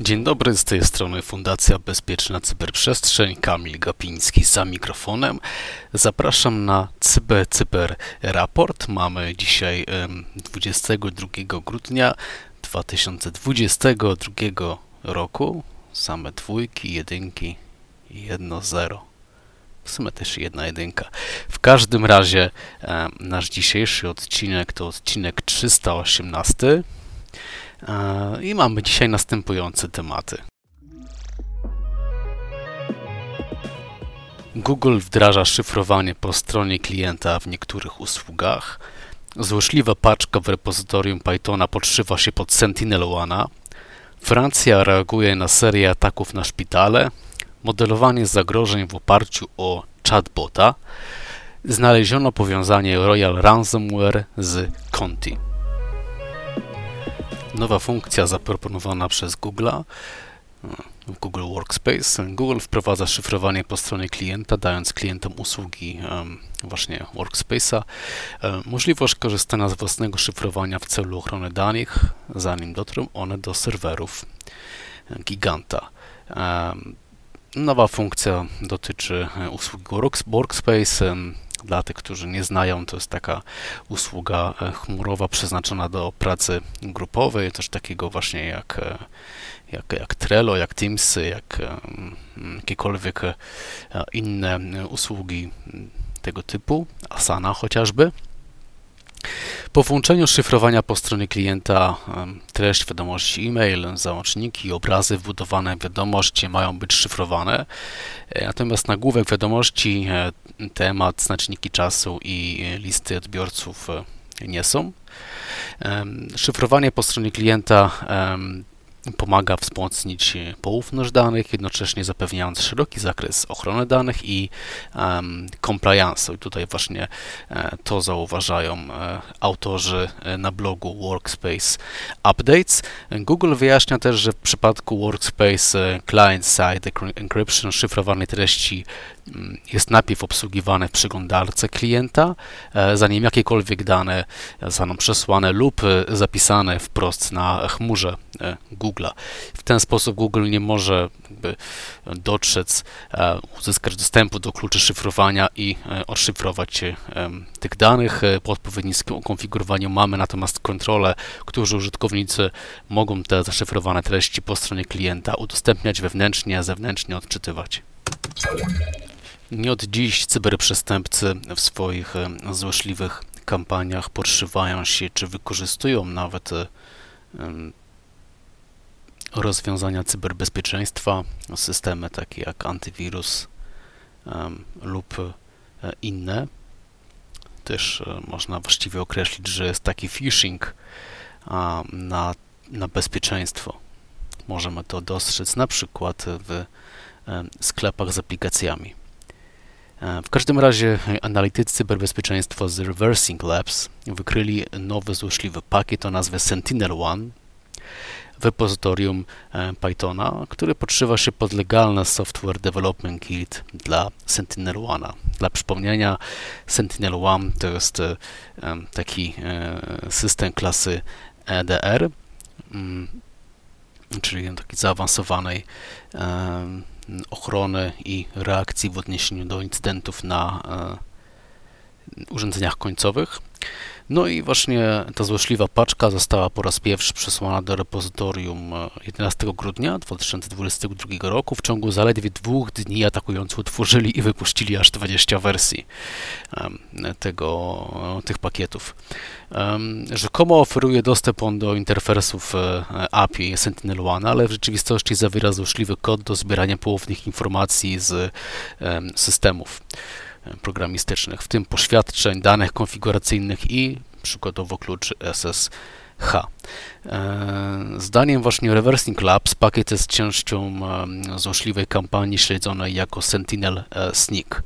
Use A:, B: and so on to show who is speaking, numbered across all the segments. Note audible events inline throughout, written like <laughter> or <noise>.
A: Dzień dobry, z tej strony Fundacja Bezpieczna Cyberprzestrzeń, Kamil Gapiński za mikrofonem. Zapraszam na Cyber Cyber Raport. Mamy dzisiaj 22 grudnia 2022 roku. Same dwójki, jedynki i jedno zero. W sumie też jedna jedynka. W każdym razie nasz dzisiejszy odcinek to odcinek 318 i mamy dzisiaj następujące tematy. Google wdraża szyfrowanie po stronie klienta w niektórych usługach. Złośliwa paczka w repozytorium Pythona podszywa się pod Sentinel-1. Francja reaguje na serię ataków na szpitale. Modelowanie zagrożeń w oparciu o chatbota. Znaleziono powiązanie Royal Ransomware z Conti nowa funkcja zaproponowana przez Google Google Workspace. Google wprowadza szyfrowanie po stronie klienta, dając klientom usługi właśnie Workspace'a możliwość korzystania z własnego szyfrowania w celu ochrony danych, zanim dotrą one do serwerów giganta. Nowa funkcja dotyczy usługi Workspace. Dla tych, którzy nie znają, to jest taka usługa e, chmurowa przeznaczona do pracy grupowej, też takiego właśnie jak, e, jak, jak Trello, jak Teams, jak e, jakiekolwiek inne usługi tego typu, Asana chociażby. Po włączeniu szyfrowania po stronie klienta treść wiadomości e-mail, załączniki, obrazy wbudowane w wiadomości mają być szyfrowane. E, natomiast nagłówek wiadomości, e, temat, znaczniki czasu i listy odbiorców e, nie są. Szyfrowanie po stronie klienta pomaga wzmocnić poufność danych, jednocześnie zapewniając szeroki zakres ochrony danych i um. I tutaj właśnie e, to zauważają e, autorzy e, na blogu Workspace Updates. Google wyjaśnia też, że w przypadku Workspace Client-Side Encryption szyfrowanej treści mm, jest najpierw obsługiwane w przeglądarce klienta, zanim jakiekolwiek dane zostaną przesłane lub zapisane wprost na chmurze Google Google'a. W ten sposób Google nie może dotrzec, e, uzyskać dostępu do kluczy szyfrowania i e, odszyfrować e, tych danych. Po odpowiednim konfigurowaniu mamy natomiast kontrolę, którzy użytkownicy mogą te zaszyfrowane treści po stronie klienta udostępniać wewnętrznie, zewnętrznie odczytywać. Nie od dziś cyberprzestępcy w swoich złośliwych kampaniach podszywają się czy wykorzystują nawet rozwiązania cyberbezpieczeństwa, systemy takie jak antywirus lub e, inne. Też e, można właściwie określić, że jest taki phishing na, na bezpieczeństwo. Możemy to dostrzec na przykład w e, sklepach z aplikacjami. W każdym razie analitycy cyberbezpieczeństwa z Reversing Labs wykryli nowy złośliwy pakiet o nazwie Sentinel-1, repozytorium e, Pythona, który podszywa się pod legalne Software Development Kit dla Sentinel-1. Dla przypomnienia, Sentinel-1 to jest e, taki e, system klasy EDR, mm, czyli takiej zaawansowanej ochrony i reakcji w odniesieniu do incydentów na urządzeniach końcowych. No i właśnie ta złośliwa paczka została po raz pierwszy przesłana do repozytorium 11 e, grudnia 2022 roku. W ciągu zaledwie dwóch dni atakujący utworzyli i wypuścili aż 20 wersji tego, tych pakietów. Rzekomo oferuje dostęp on do interfejsów e, API Sentinel-1, ale w rzeczywistości zawiera złośliwy kod do zbierania poufnych informacji z systemów programistycznych, w tym poświadczeń, danych konfiguracyjnych i przykładowo kluczy SSH. E, zdaniem właśnie Reversing Labs pakiet jest częścią złośliwej kampanii śledzonej jako Sentinel e, Sneak.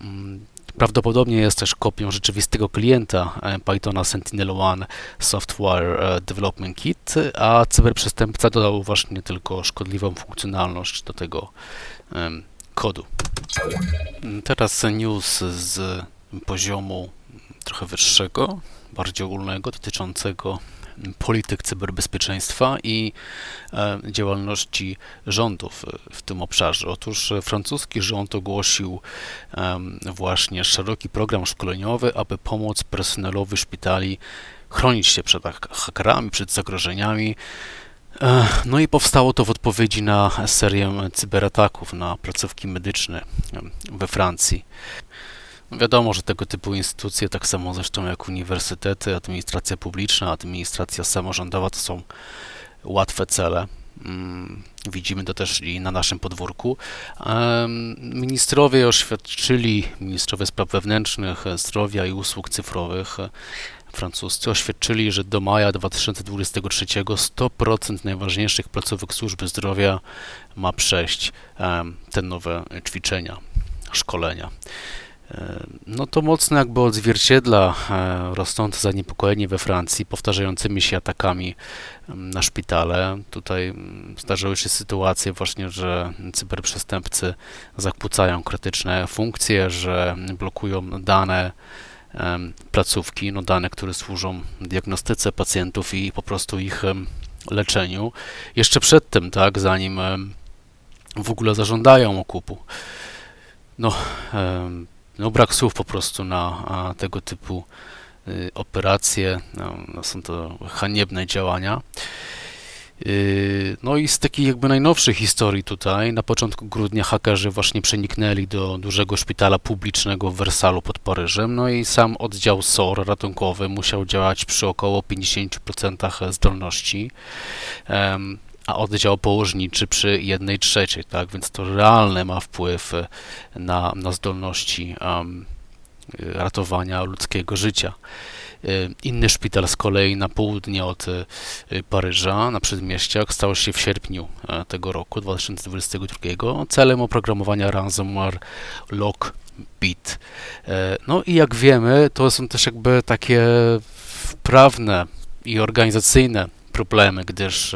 A: Mm, Prawdopodobnie jest też kopią rzeczywistego klienta Pythona Sentinel-1 Software Development Kit, a cyberprzestępca dodał właśnie tylko szkodliwą funkcjonalność do tego kodu. Teraz news z poziomu trochę wyższego, bardziej ogólnego, dotyczącego polityk cyberbezpieczeństwa i e, działalności rządów w tym obszarze. Otóż francuski rząd ogłosił właśnie szeroki program szkoleniowy, aby pomóc personelowi szpitali chronić się przed hakerami, przed zagrożeniami. No i powstało to w odpowiedzi na serię cyberataków na placówki medyczne we Francji. Wiadomo, że tego typu instytucje, tak samo zresztą jak uniwersytety, administracja publiczna, administracja samorządowa, to są łatwe cele. Mm, widzimy to też i na naszym podwórku. Ministrowie oświadczyli, ministrowie spraw wewnętrznych, zdrowia i usług cyfrowych francuscy oświadczyli, że do maja 2023 100% najważniejszych placówek służby zdrowia ma przejść te nowe ćwiczenia, szkolenia. No to mocno jakby odzwierciedla e, rosnące zaniepokojenie we Francji powtarzającymi się atakami na szpitale. Tutaj zdarzyły się sytuacje właśnie, że cyberprzestępcy zakłócają krytyczne funkcje, że blokują dane placówki, no dane, które służą diagnostyce pacjentów i po prostu ich leczeniu. Jeszcze przed tym, tak, zanim w ogóle zażądają okupu. No, no, brak słów po prostu na tego typu y, operacje. No, są to haniebne działania. Y, no i z takich jakby najnowszych historii tutaj, na początku grudnia hakerzy właśnie przeniknęli do dużego szpitala publicznego w Wersalu pod Paryżem, no i sam oddział SOR ratunkowy musiał działać przy około 50% zdolności a oddział położniczy przy jednej trzeciej, tak, więc to realny ma wpływ na, na zdolności ratowania ludzkiego życia. E, inny szpital z kolei na południe od e, Paryża, na przedmieściach, stał się w sierpniu tego roku, 2022, celem oprogramowania ransomware Lockbit. No i jak wiemy, to są też jakby takie prawne i organizacyjne problemy, gdyż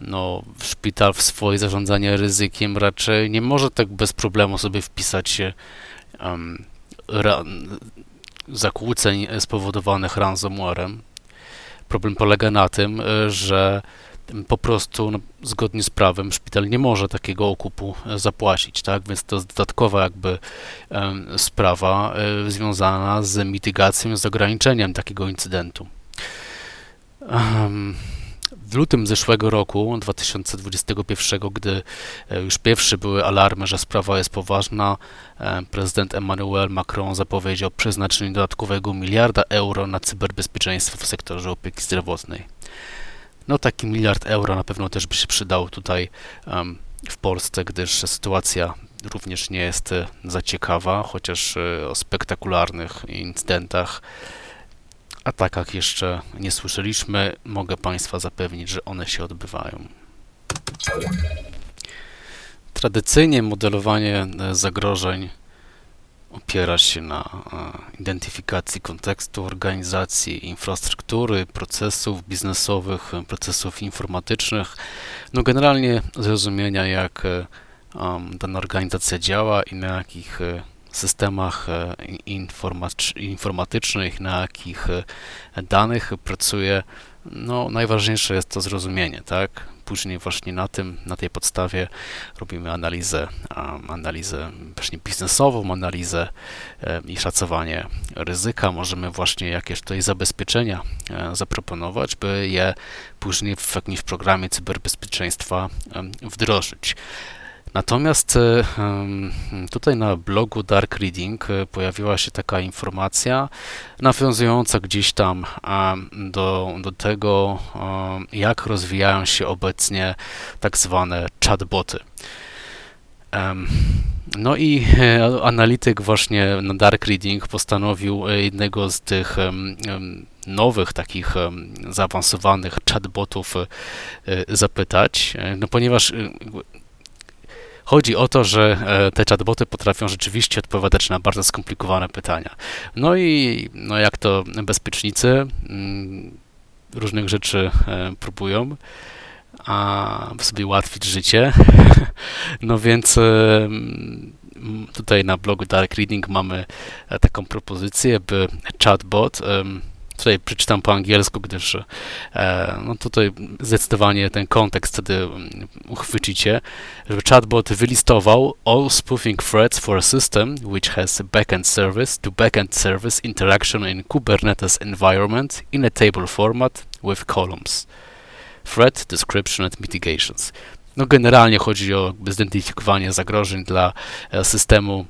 A: no, szpital w swoje zarządzanie ryzykiem raczej nie może tak bez problemu sobie wpisać um, zakłóceń spowodowanych ransomwarem. Problem polega na tym, e, że po prostu no, zgodnie z prawem szpital nie może takiego okupu e, zapłacić, tak? Więc to jest dodatkowa jakby sprawa um, związana z mitygacją, z ograniczeniem takiego incydentu. Um, w lutym zeszłego roku, 2021, gdy e, już pierwsze były alarmy, że sprawa jest poważna, e, prezydent Emmanuel Macron zapowiedział przeznaczenie dodatkowego miliarda euro na cyberbezpieczeństwo w sektorze opieki zdrowotnej. No taki miliard euro na pewno też by się przydał tutaj w Polsce, gdyż sytuacja również nie jest e, za ciekawa, chociaż o spektakularnych incydentach atakach jeszcze nie słyszeliśmy. Mogę Państwa zapewnić, że one się odbywają. Tradycyjnie modelowanie e, zagrożeń opiera się na e, identyfikacji kontekstu organizacji, infrastruktury, procesów biznesowych, procesów informatycznych, no generalnie zrozumienia, jak e, dana organizacja działa i na jakich systemach e, informatycznych, na jakich e, danych pracuje, no najważniejsze jest to zrozumienie, tak? Później właśnie na tym, na tej podstawie robimy analizę, analizę właśnie biznesową, analizę e, i szacowanie ryzyka. Możemy właśnie jakieś tutaj zabezpieczenia zaproponować, by je później w jakimś programie cyberbezpieczeństwa wdrożyć. Natomiast e, tutaj na blogu Dark Reading e, pojawiła się taka informacja nawiązująca gdzieś tam do, do tego, jak rozwijają się obecnie tak zwane chatboty. No i e, analityk właśnie na Dark Reading postanowił jednego z tych nowych, takich zaawansowanych chatbotów zapytać, no ponieważ chodzi o to, że te chatboty potrafią rzeczywiście odpowiadać na bardzo skomplikowane pytania. No i no jak to bezpiecznicy mm, różnych rzeczy próbują, a sobie ułatwić życie. <laughs> No więc tutaj na blogu Dark Reading mamy e, taką propozycję, by chatbot, tutaj przeczytam po angielsku, gdyż e, no tutaj zdecydowanie ten kontekst wtedy uchwycicie, żeby chatbot wylistował all spoofing threads for a system which has backend service to backend service interaction in Kubernetes environment in a table format with columns. Threat, description and mitigations. No generalnie chodzi o zidentyfikowanie zagrożeń dla e, systemu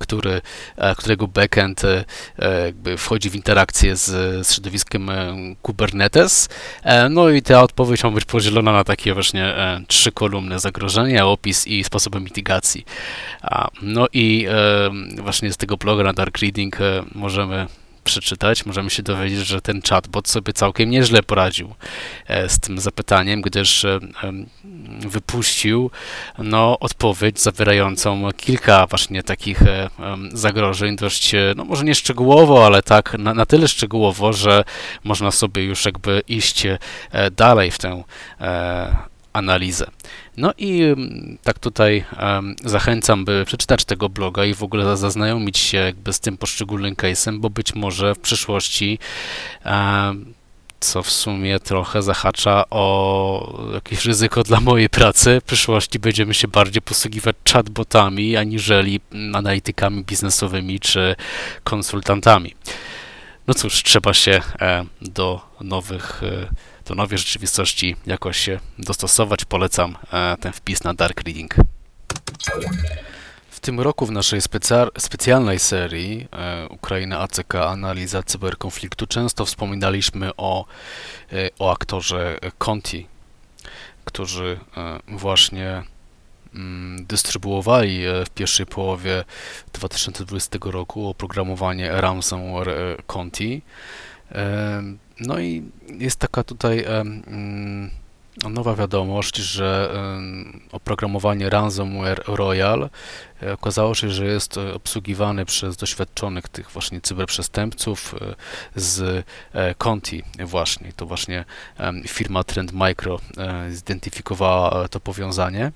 A: który, e, którego backend e, jakby wchodzi w interakcję z, z środowiskiem Kubernetes. No i ta odpowiedź ma być podzielona na takie właśnie trzy kolumny zagrożenia, opis i sposoby mitygacji. No i właśnie z tego bloga na Dark Reading możemy przeczytać, możemy się dowiedzieć, że ten chatbot sobie całkiem nieźle poradził e, z tym zapytaniem, gdyż e, wypuścił no, odpowiedź zawierającą kilka właśnie takich e, zagrożeń, dość, no może nie szczegółowo, ale tak na, na tyle szczegółowo, że można sobie już jakby iść dalej w tę analizę. No i mm, tak tutaj um, zachęcam, by przeczytać tego bloga i w ogóle zaznajomić się jakby z tym poszczególnym case'em, bo być może w przyszłości um, co w sumie trochę zahacza o jakieś ryzyko dla mojej pracy. W przyszłości będziemy się bardziej posługiwać chatbotami, aniżeli analitykami biznesowymi czy konsultantami. No cóż, trzeba się do nowych e, do nowej rzeczywistości jakoś się dostosować. Polecam e, ten wpis na Dark Reading. W tym roku w naszej specjalnej serii e, Ukraina ACK Analiza Cyberkonfliktu często wspominaliśmy o, e, o aktorze Conti, którzy właśnie mm, dystrybuowali w pierwszej połowie 2020 roku oprogramowanie ransomware Conti. No i jest taka tutaj um, nowa wiadomość, że oprogramowanie ransomware Royal e, okazało się, że jest obsługiwane przez doświadczonych tych właśnie cyberprzestępców e, z Conti właśnie. To właśnie firma Trend Micro zidentyfikowała to powiązanie.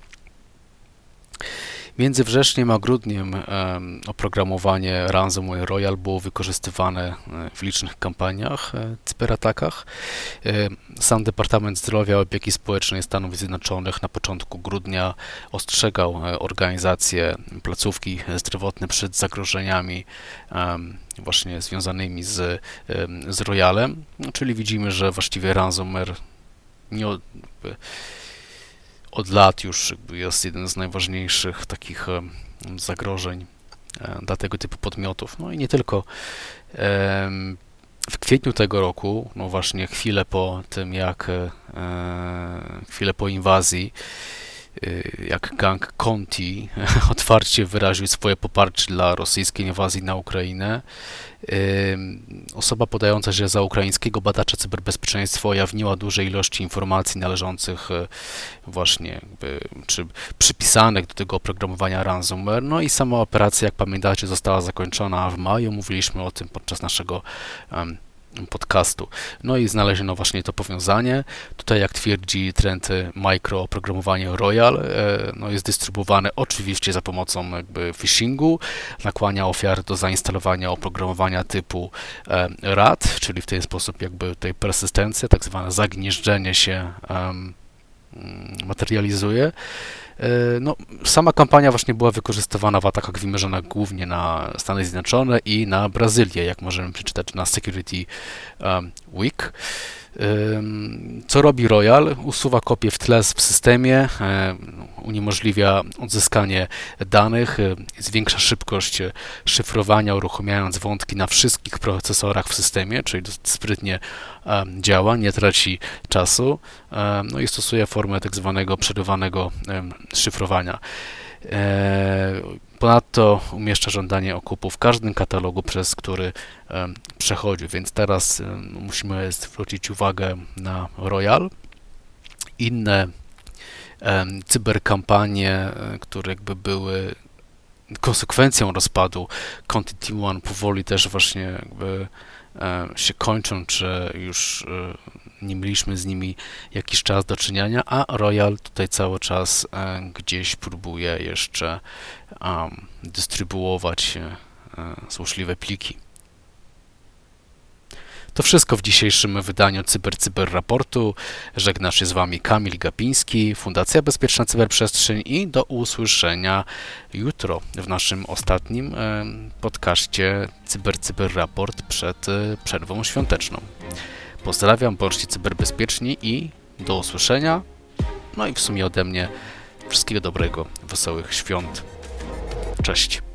A: Między wrześniem a grudniem oprogramowanie Ransomware Royal było wykorzystywane e, w licznych kampaniach, e, cyberatakach. E, sam Departament Zdrowia i Opieki Społecznej Stanów Zjednoczonych na początku grudnia ostrzegał organizacje, placówki zdrowotne przed zagrożeniami właśnie związanymi z, z Royalem, no, czyli widzimy, że właściwie ransomware nie, od lat już jest jeden z najważniejszych takich zagrożeń e, dla tego typu podmiotów. No i nie tylko. W kwietniu tego roku, no właśnie chwilę po tym, jak e, chwilę po inwazji, jak gang Conti <laughs> otwarcie wyraził swoje poparcie dla rosyjskiej inwazji na Ukrainę. Y, osoba podająca się za ukraińskiego badacza cyberbezpieczeństwa ujawniła duże ilości informacji należących y, właśnie jakby, czy przypisanych do tego oprogramowania ransomware. No i sama operacja, jak pamiętacie, została zakończona w maju. Mówiliśmy o tym podczas naszego um, podcastu. No i znaleziono właśnie to powiązanie. Tutaj, jak twierdzi trend micro oprogramowanie Royal, e, no jest dystrybuowane oczywiście za pomocą jakby phishingu, nakłania ofiar do zainstalowania oprogramowania typu e, RAT, czyli w ten sposób jakby tej persystencja, tak zwane zagnieżdżenie się um, materializuje. E, no, sama kampania właśnie była wykorzystywana w atakach wymierzonych głównie na Stany Zjednoczone i na Brazylię, jak możemy przeczytać na Security Week. Co robi Royal? Usuwa kopię w tle w systemie, uniemożliwia odzyskanie danych, zwiększa szybkość szyfrowania, uruchamiając wątki na wszystkich procesorach w systemie, czyli sprytnie działa, nie traci czasu, no i stosuje formę tak zwanego przerywanego szyfrowania. E, ponadto umieszcza żądanie okupu w każdym katalogu, przez który przechodzi, więc teraz musimy zwrócić uwagę na Royal. Inne cyberkampanie, które jakby były konsekwencją rozpadu Conti One powoli też właśnie jakby się kończą, czy już nie mieliśmy z nimi jakiś czas do czynienia, a Royal tutaj cały czas gdzieś próbuje jeszcze dystrybuować złośliwe pliki. To wszystko w dzisiejszym wydaniu Cyber Cyber Raportu. Żegna się z Wami Kamil Gapiński, Fundacja Bezpieczna Cyberprzestrzeń i do usłyszenia jutro w naszym ostatnim podcaście Cyber Cyber Raport przed e, przerwą świąteczną. Pozdrawiam, bądźcie cyberbezpieczni i do usłyszenia. No i w sumie ode mnie wszystkiego dobrego, wesołych świąt. Cześć.